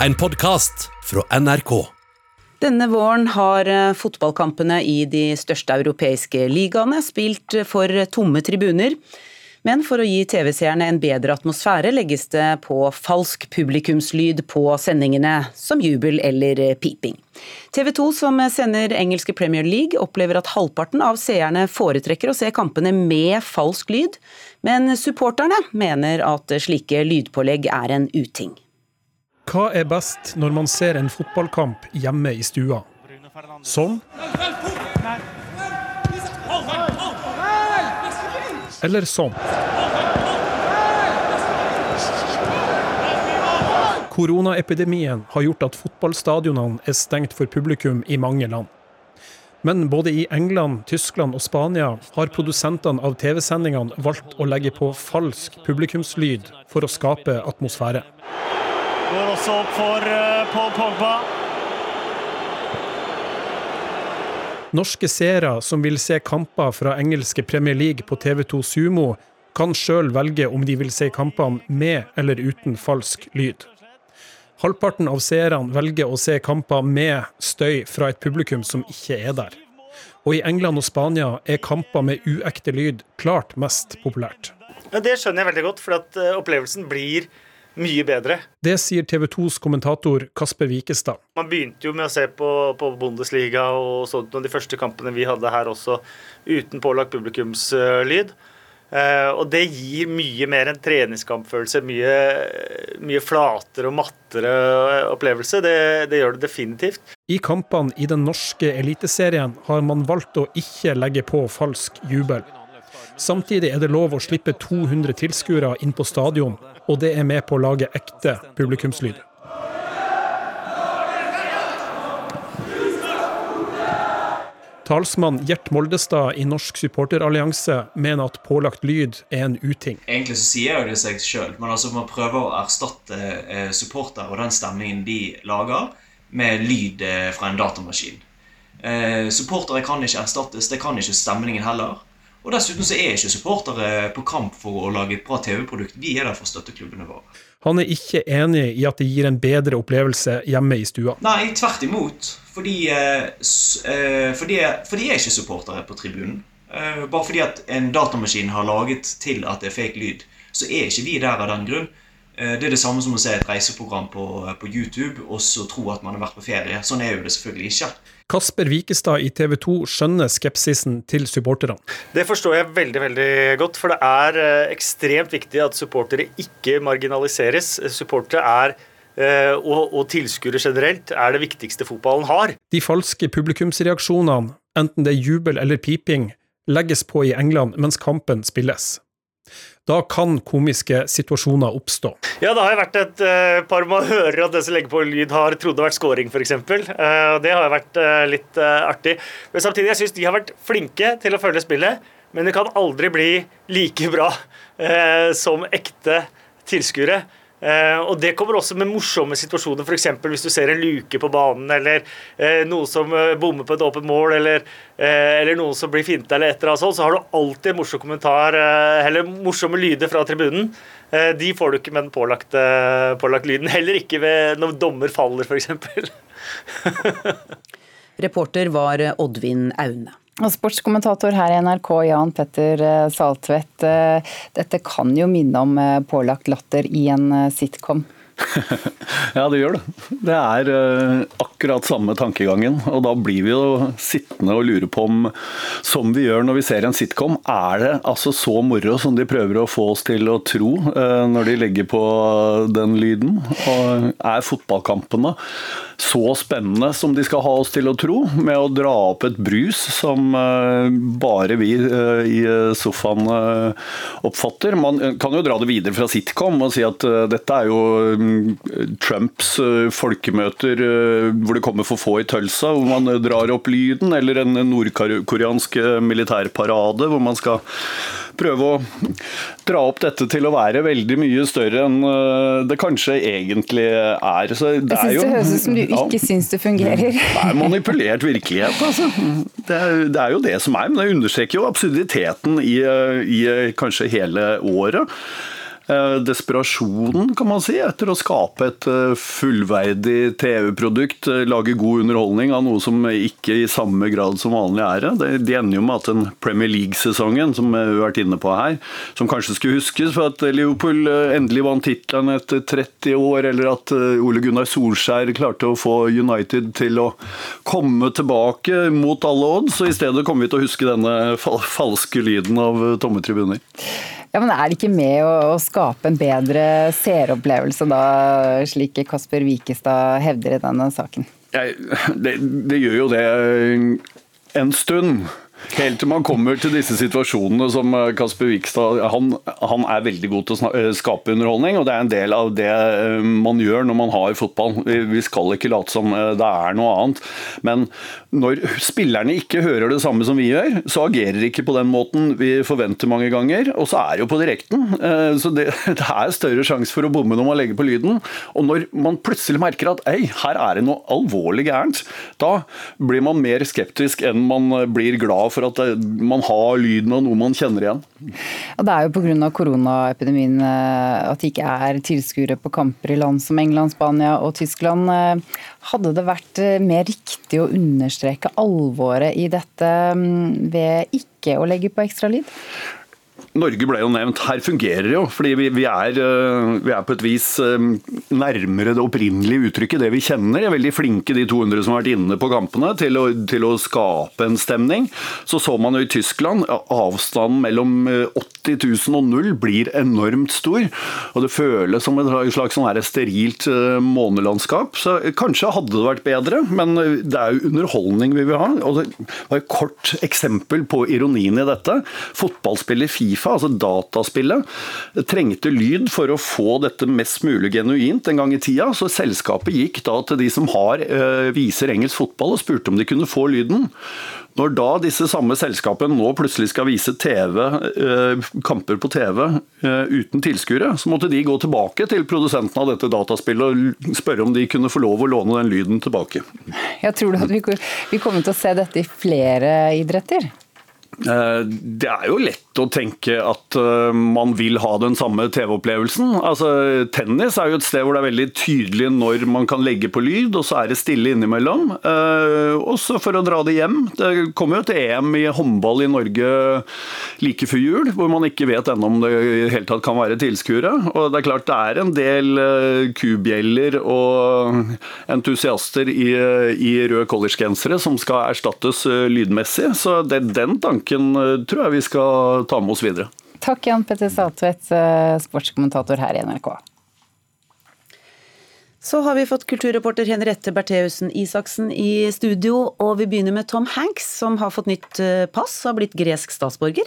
En podkast fra NRK. Denne våren har eh, fotballkampene i de største europeiske ligaene spilt for tomme tribuner. Men for å gi TV-seerne en bedre atmosfære legges det på falsk publikumslyd på sendingene, som jubel eller piping. TV 2, som sender engelske Premier League, opplever at halvparten av seerne foretrekker å se kampene med falsk lyd, men supporterne mener at slike lydpålegg er en uting. Hva er best når man ser en fotballkamp hjemme i stua? Sånn? Eller sånn? Koronaepidemien har gjort at fotballstadionene er stengt for publikum i mange land. Men både i England, Tyskland og Spania har produsentene av TV-sendingene valgt å legge på falsk publikumslyd for å skape atmosfære. Også opp for uh, Paul Pogba. Norske seere som vil se kamper fra engelske Premier League på TV2 Sumo, kan sjøl velge om de vil se kampene med eller uten falsk lyd. Halvparten av seerne velger å se kamper med støy fra et publikum som ikke er der. Og i England og Spania er kamper med uekte lyd klart mest populært. Ja, det skjønner jeg veldig godt, for at eh, opplevelsen blir mye bedre. Det sier TV 2s kommentator Kasper Wikestad. Man begynte jo med å se på, på Bundesliga og så de første kampene vi hadde her også, uten pålagt publikumslyd. Uh, og det gir mye mer en treningskampfølelse, mye, mye flatere og mattere opplevelse. Det, det, gjør det definitivt. I kampene i den norske eliteserien har man valgt å ikke legge på falsk jubel. Samtidig er det lov å slippe 200 tilskuere inn på stadion, og det er med på å lage ekte publikumslyd. Talsmann Gjert Moldestad i Norsk supporterallianse mener at pålagt lyd er en uting. Egentlig så sier jo det seg sjøl, men altså man prøver å erstatte eh, supporter og den stemningen de lager, med lyd eh, fra en datamaskin. Eh, supportere kan ikke erstattes, det kan ikke stemningen heller. Og Dessuten så er ikke supportere på kamp for å lage et bra TV-produkt. Vi er der for å støtte klubbene våre. Han er ikke enig i at det gir en bedre opplevelse hjemme i stua. Nei, tvert imot. Fordi, eh, eh fordi, fordi jeg er ikke supportere på tribunen. Eh, bare fordi at en datamaskin har laget til at det er fake lyd, så er ikke vi der av den grunn. Det er det samme som å se et reiseprogram på, på, YouTube og så tro at man har vært på ferie. Sånn er jo det selvfølgelig ikke. Kasper Wikestad i TV 2 skjønner skepsisen til supporterne. Det forstår jeg veldig veldig godt, for det er eh, ekstremt viktig at supportere ikke marginaliseres. Supportere er eh, og, og tilskuere generelt er det viktigste fotballen har. De falske publikumsreaksjonene, enten det er jubel eller piping, legges på i England mens kampen spilles. Da kan komiske situasjoner oppstå. Ja, det har jo vært et uh, par man hører at den som legger på lyd, har trodd det har vært scoring, f.eks. Uh, det har jo vært uh, litt uh, artig. Men samtidig, jeg syns de har vært flinke til å følge spillet. Men det kan aldri bli like bra som ekte tilskuere. Eh, og Det kommer også med morsomme situasjoner, f.eks. hvis du ser en luke på banen, eller eh, noen som eh, bommer på et åpent mål, eller, eller noen som blir finta, eller et eller annet sånt, så har du alltid en morsom kommentar, eller morsomme lyder fra tribunen. De får du ikke med den pålagte, pålagt lyden. Heller ikke ved når dommer faller, f.eks. Reporter var Oddvin Aune. Og sportskommentator her i NRK, Jan Petter eh, Saltvedt. Eh, dette kan jo minne om eh, pålagt latter i en sitcom? Ja, det gjør det. Det er akkurat samme tankegangen. Og da blir vi jo sittende og lure på om, som vi gjør når vi ser en sitcom, er det altså så moro som de prøver å få oss til å tro når de legger på den lyden? Og er fotballkampene så spennende som de skal ha oss til å tro, med å dra opp et brus som eh, bare vi eh, i sofaen eh, oppfatter. Man kan jo dra det videre fra sitcom og si at dette er jo Trumps folkemøter hvor det kommer for få i Tølsa, hvor man drar opp lyden, eller en nordkoreansk militærparade hvor man skal prøve å dra opp dette til å være veldig mye større enn det kanskje egentlig er. Så det jeg syns det høres ut som du ikke ja. syns det fungerer. Det er manipulert virkelighet, altså. Det er, det er, jo det som er. Men det understreker jo absurditeten i, i kanskje hele året. Eh, desperasjonen, kan man si, etter å skape et eh, fullverdig TV-produkt. Eh, lage god underholdning av noe som ikke i samme grad som vanlig er det. De ender jo med at den Premier League-sesongen, som vi har vært inne på her, som kanskje skulle huskes for at Liverpool endelig vant tittelen etter 30 år, eller at Ole Gunnar Solskjær klarte å få United til å komme tilbake mot alle odds, så i stedet kommer vi til å huske denne falske lyden av tomme tribuner. Ja, men Er det ikke med å, å skape en bedre seeropplevelse da, slik Kasper Wikestad hevder i denne saken? Ja, det, det gjør jo det en stund. Helt til man kommer til disse situasjonene som eh, Kasper Wikstad han, han, er veldig god til å eh, skape underholdning, og det er en del av det eh, man gjør når man har fotball. Vi skal ikke late som det er noe annet. Men når spillerne ikke hører det samme som vi gjør, så agerer de ikke på den måten vi forventer mange ganger. Og så er det jo på direkten. Så det, det er større sjanse for å bomme når man legger på lyden. Og når man plutselig merker at ei, her er det noe alvorlig gærent, da blir man mer skeptisk enn man blir glad for at man har lyden av noe man kjenner igjen. Det er jo pga. koronaepidemien eh, at det ikke er tilskuere på kamper i land som England, Spania og Tyskland. Hadde det vært eh, mer riktig å understreke alvoret i dette mm, ved ikke å legge på ekstra lyd? Norge ble jo nevnt. Her fungerer det jo. fordi vi, vi, er, eh, vi, er, på et vis eh, nærmere det opprinnelige uttrykket, det vi kjenner. De er veldig flinke, de 200 som har vært inne på kampene, til å, til å skape en stemning. Så så man jo i Tyskland avstanden mellom 80 eh, 000 og null blir enormt stor. Og det føles som et slags sånn sterilt månelandskap. Så kanskje hadde det vært bedre, men det er jo underholdning vi vil ha. Og det var et kort eksempel på ironien i dette. Fotballspiller Fifa Fifa, altså dataspillet, trengte lyd for å få dette mest mulig genuint en gang i tida. Så selskapet gikk da til de som har, eh, viser engelsk fotball og spurte om de kunne få lyden. Når da disse samme selskapene nå plutselig skal vise TV, eh, kamper på TV eh, uten tilskuere, så måtte de gå tilbake til produsenten av dette dataspillet og spørre om de kunne få lov å låne den lyden tilbake. Jeg tror du at vi kommer til å se dette i flere idretter? Det er jo lett å tenke at uh, man vil ha den samme TV-opplevelsen. Altså, Tennis er jo et sted hvor det er veldig tydelig når man kan legge på lyd, og så er det stille innimellom. Uh, også for å dra det hjem. Det kommer jo til EM i håndball i Norge like før jul, hvor man ikke vet ennå om det i hele tatt kan være tilskuere. Og det er klart det er en del uh, kubjeller og entusiaster i, i røde collegegensere som skal erstattes lydmessig, så det, den tanken tror jeg vi skal ta med oss videre. Takk, Jan Petter Saltvedt, eh, sportskommentator her i NRK. Så har vi fått kulturreporter Henriette Bertheussen Isaksen i studio, og vi begynner med Tom Hanks, som har fått nytt eh, pass og har blitt gresk statsborger.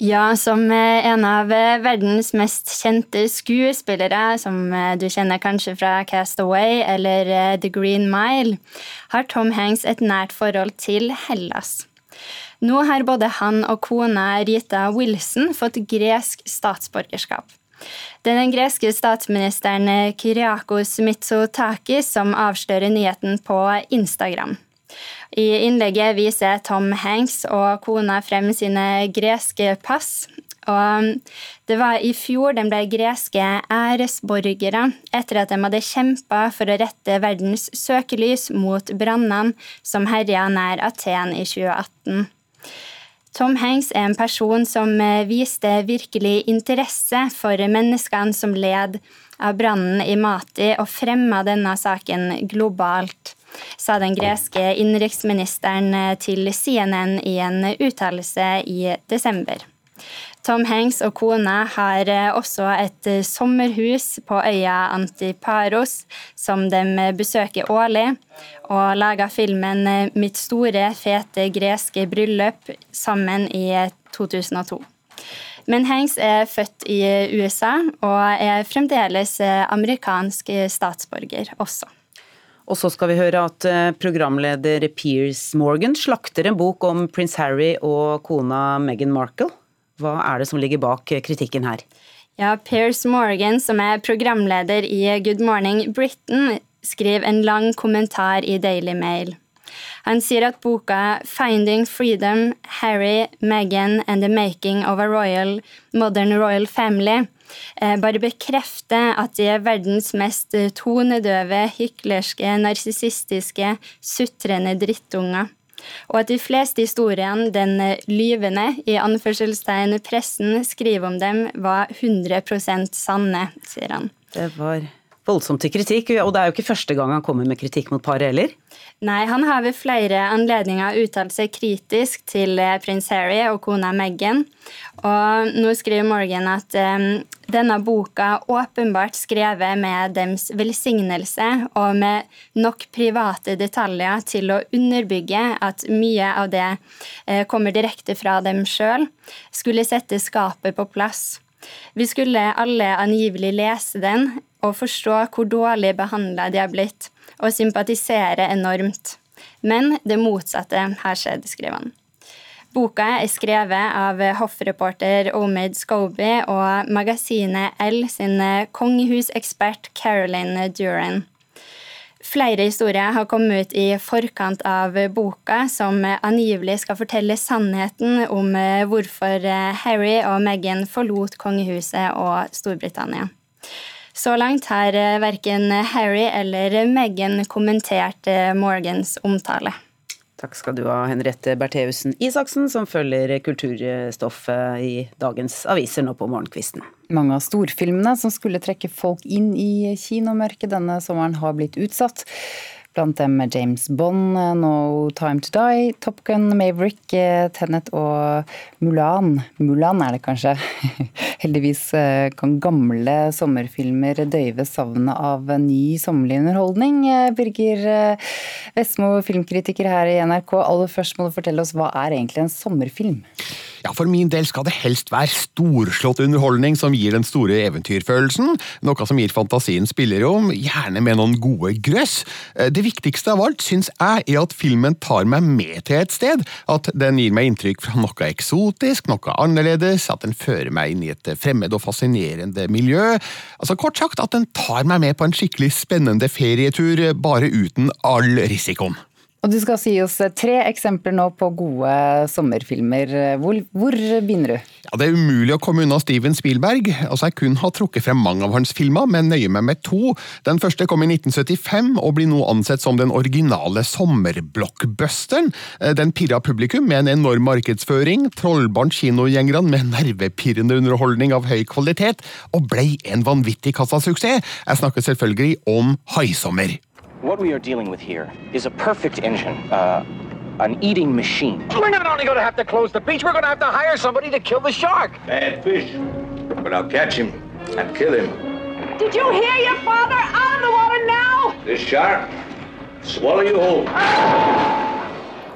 Ja, som eh, en av verdens mest kjente skuespillere, som du kjenner kanskje fra Castaway eller The Green Mile, har Tom Hanks et nært forhold til Hellas. Nå har både han og kona Rita Wilson fått gresk statsborgerskap. Det er den greske statsministeren Kyriakos Mitsotakis som avslører nyheten på Instagram. I innlegget viser Tom Hanks og kona frem sine greske pass. Og det var i fjor de ble greske æresborgere etter at de hadde kjempa for å rette verdens søkelys mot brannene som herja nær Aten i 2018. Tom Hanks er en person som eh, viste virkelig interesse for menneskene som led av brannen i Mati, og fremma denne saken globalt, sa den greske innenriksministeren eh, til CNN i en uttalelse i desember. Tom Hanks og kona har eh, også et eh, sommerhus på øya Antiparos, som de besøker årlig, og laga filmen eh, 'Mitt store, fete greske bryllup' sammen i 2002. Men Hanks er født i USA og er fremdeles amerikansk statsborger også. Og så skal vi høre at programleder Piers Morgan slakter en bok om prins Harry og kona Meghan Markle. Hva er det som ligger bak kritikken her? Ja, Piers Morgan, som er programleder i Good Morning Britain, skriver en lang kommentar i Daily Mail. Han sier at boka 'Finding Freedom Harry, Meghan and the Making of a Royal Modern Royal Family' eh, bare bekrefter at de er verdens mest tonedøve, hyklerske, narsissistiske, sutrende drittunger. Og at de fleste historiene den lyvende i anførselstegn pressen skriver om dem, var 100 sanne, sier han. Det var voldsomt til kritikk, og det er jo ikke første gang han kommer med kritikk mot paret heller? Nei, han har ved flere anledninger uttalt seg kritisk til eh, prins Harry og kona Meghan. Og nå skriver Morgan at um, denne boka åpenbart skrevet med deres velsignelse og med nok private detaljer til å underbygge at mye av det uh, kommer direkte fra dem sjøl, skulle sette skapet på plass. Vi skulle alle angivelig lese den og forstå hvor dårlig behandla de har blitt, og sympatisere enormt. Men det motsatte har skjedd, skriver han. Boka er skrevet av hoffreporter Omid Scobie og magasinet L sin kongehusekspert Caroline Duran. Flere historier har kommet ut i forkant av boka, som angivelig skal fortelle sannheten om hvorfor Harry og Meghan forlot kongehuset og Storbritannia. Så langt har eh, verken Harry eller Meghan kommentert eh, Morgans omtale. Takk skal du ha, Henriette Bertheussen Isaksen, som følger kulturstoffet i dagens aviser nå på morgenkvisten. Mange av storfilmene som skulle trekke folk inn i kinomørket denne sommeren, har blitt utsatt. Blant dem James Bond, No Time To Die, Top Gun, Maverick, Tennet Tenet og Mulan. Mulan er det kanskje. Heldigvis eh, kan gamle sommerfilmer døyve savnet av ny sommerlig underholdning. Eh, Birger Vestmo, filmkritiker her i NRK. Aller først må du fortelle oss, hva er egentlig en sommerfilm? Ja, For min del skal det helst være storslått underholdning som gir den store eventyrfølelsen, noe som gir fantasien spillerom, gjerne med noen gode grøss. Det det viktigste av alt syns jeg er at filmen tar meg med til et sted, at den gir meg inntrykk fra noe eksotisk, noe annerledes, at den fører meg inn i et fremmed og fascinerende miljø. Altså Kort sagt at den tar meg med på en skikkelig spennende ferietur, bare uten all risikoen. Og Du skal si oss tre eksempler nå på gode sommerfilmer. Hvor, hvor, begynner du? Ja, Det er umulig å komme unna Steven Spielberg. Altså, Jeg kunne ha trukket frem mange av hans filmer, men nøyer meg med to. Den første kom i 1975 og blir nå ansett som den originale sommerblockbusteren. Den pirra publikum med en enorm markedsføring, trollbarn kinogjengerne med nervepirrende underholdning av høy kvalitet, og blei en vanvittig kassasuksess. Jeg snakker selvfølgelig om Haisommer. What we are dealing with here is a perfect engine. Uh, an eating machine. We're not only going to have to close the beach, we're going to have to hire somebody to kill the shark. Bad fish. But I'll catch him and kill him. Did you hear your father? Out of the water now! This shark swallow you whole.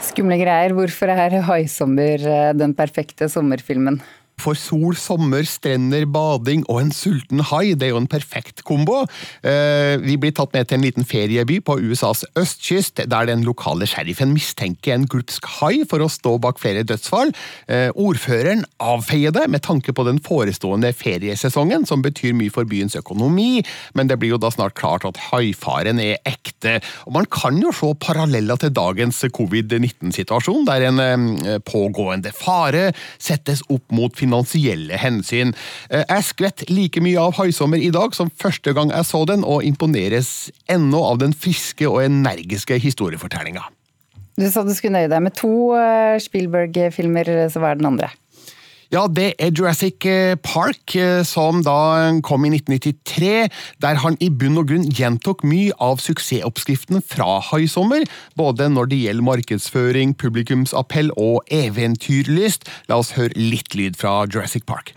Skumle greier. Hvorfor er Haisommer eh, den perfekte sommerfilmen? For sol, sommer, strender, bading og en sulten hai, det er jo en perfekt kombo. Eh, vi blir tatt med til en liten ferieby på USAs østkyst, der den lokale sheriffen mistenker en glupsk hai for å stå bak flere dødsfall. Eh, ordføreren avfeier det med tanke på den forestående feriesesongen, som betyr mye for byens økonomi, men det blir jo da snart klart at haifaren er ekte. Og man kan jo se paralleller til dagens covid-19-situasjon, der en eh, pågående fare settes opp mot finansielle hensyn. Eh, jeg skvett like mye av Haisommer i dag som første gang jeg så den, og imponeres ennå av den friske og energiske historiefortellinga. Du sa du skulle nøye deg med to eh, Spielberg-filmer, så hva er den andre? Ja, det er Jurassic eh, Park, eh, som da kom i 1993, der han i bunn og grunn gjentok mye av suksessoppskriften fra Haisommer, både når det gjelder markedsføring, publikumsappell og eventyrlyst. La oss høre litt lyd fra Jurassic Park.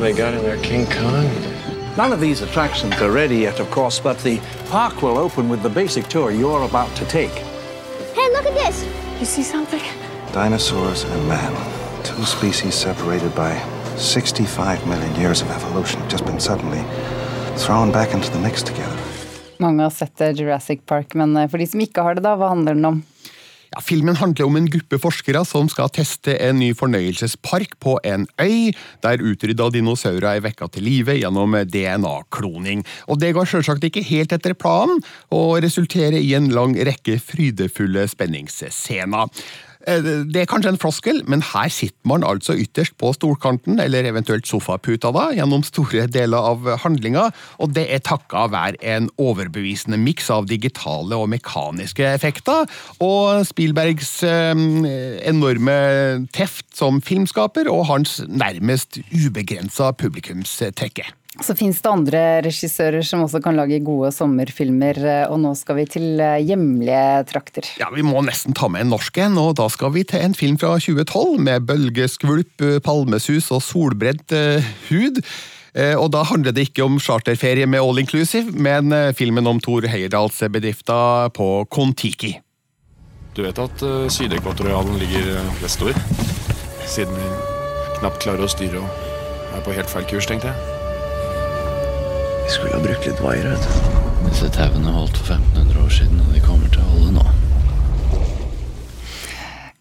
They got in there King Kong. None of these attractions are ready yet, of course, but the park will open with the basic tour you're about to take. Hey, look at this! You see something? Dinosaurs and man. Two species separated by 65 million years of evolution have just been suddenly thrown back into the mix together. Mange har sett eh, Jurassic Park, men eh, for de som ikke har det, da, hva handler den om? Ja, filmen handler om en gruppe forskere som skal teste en ny fornøyelsespark på en øy, der utrydda dinosaurer er vekka til live gjennom DNA-kloning. Og Det går selvsagt ikke helt etter planen, og resulterer i en lang rekke frydefulle spenningsscener. Eh, det er kanskje en floskel, men her sitter man altså ytterst på stolkanten, eller eventuelt sofaputa da, gjennom store deler av handlinga, og det er takka være en overbevisende miks av digitale og mekaniske effekter, og Spielbergs eh, enorme teft som filmskaper, og hans nærmest ubegrensa publikumstekke. Så finnes det andre regissører som også kan lage gode sommerfilmer, og nå skal vi til eh, hjemlige trakter. Ja, Vi må nesten ta med en norsk en, og da skal vi til en film fra 2012 med bølgeskvulp, palmesus og solbrent hud. Og da handler det ikke om charterferie med all inclusive, men filmen om Thor Heyerdahls bedrifter på Kon-Tiki. Du vet at uh, Sydekvatorialen ligger vestover? Siden vi knapt klarer å styre og er på helt feil kurs, tenkte jeg. Vi skulle ha brukt litt vaier, vet du. Disse tauene holdt for 1500 år siden, og de kommer til å holde nå.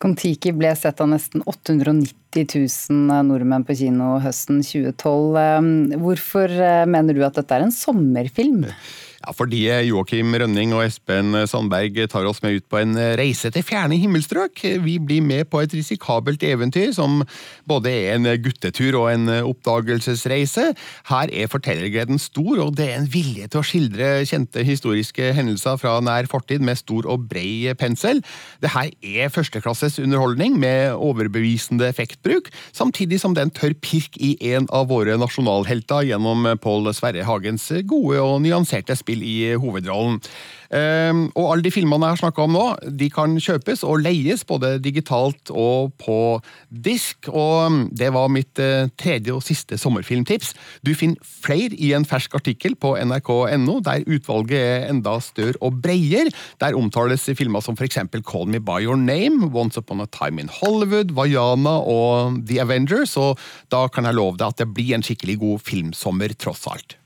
Kon-Tiki ble sett av nesten 890 000 nordmenn på kino høsten 2012. Hvorfor eh, mener du at dette er en sommerfilm? Ja, fordi Joakim Rønning og Espen Sandberg tar oss med ut på en reise til fjerne himmelstrøk. Vi blir med på et risikabelt eventyr som både er en guttetur og en oppdagelsesreise. Her er fortellergleden stor, og det er en vilje til å skildre kjente historiske hendelser fra nær fortid med stor og brei pensel. Det her er førsteklasses underholdning med overbevisende effektbruk, samtidig som det er en tørr pirk i en av våre nasjonalhelter gjennom Pål Sverre Hagens gode og nyanserte spill i hovedrollen. Um, og alle de filmene jeg har snakka om nå, de kan kjøpes og leies både digitalt og på disk. Og det var mitt uh, tredje og siste sommerfilmtips. Du finner flere i en fersk artikkel på nrk.no, der utvalget er enda større og bredere. Der omtales filmer som f.eks. Call Me By Your Name, Once Upon a Time in Hollywood, Vaiana og The Avengers, og da kan jeg love deg at det blir en skikkelig god filmsommer, tross alt.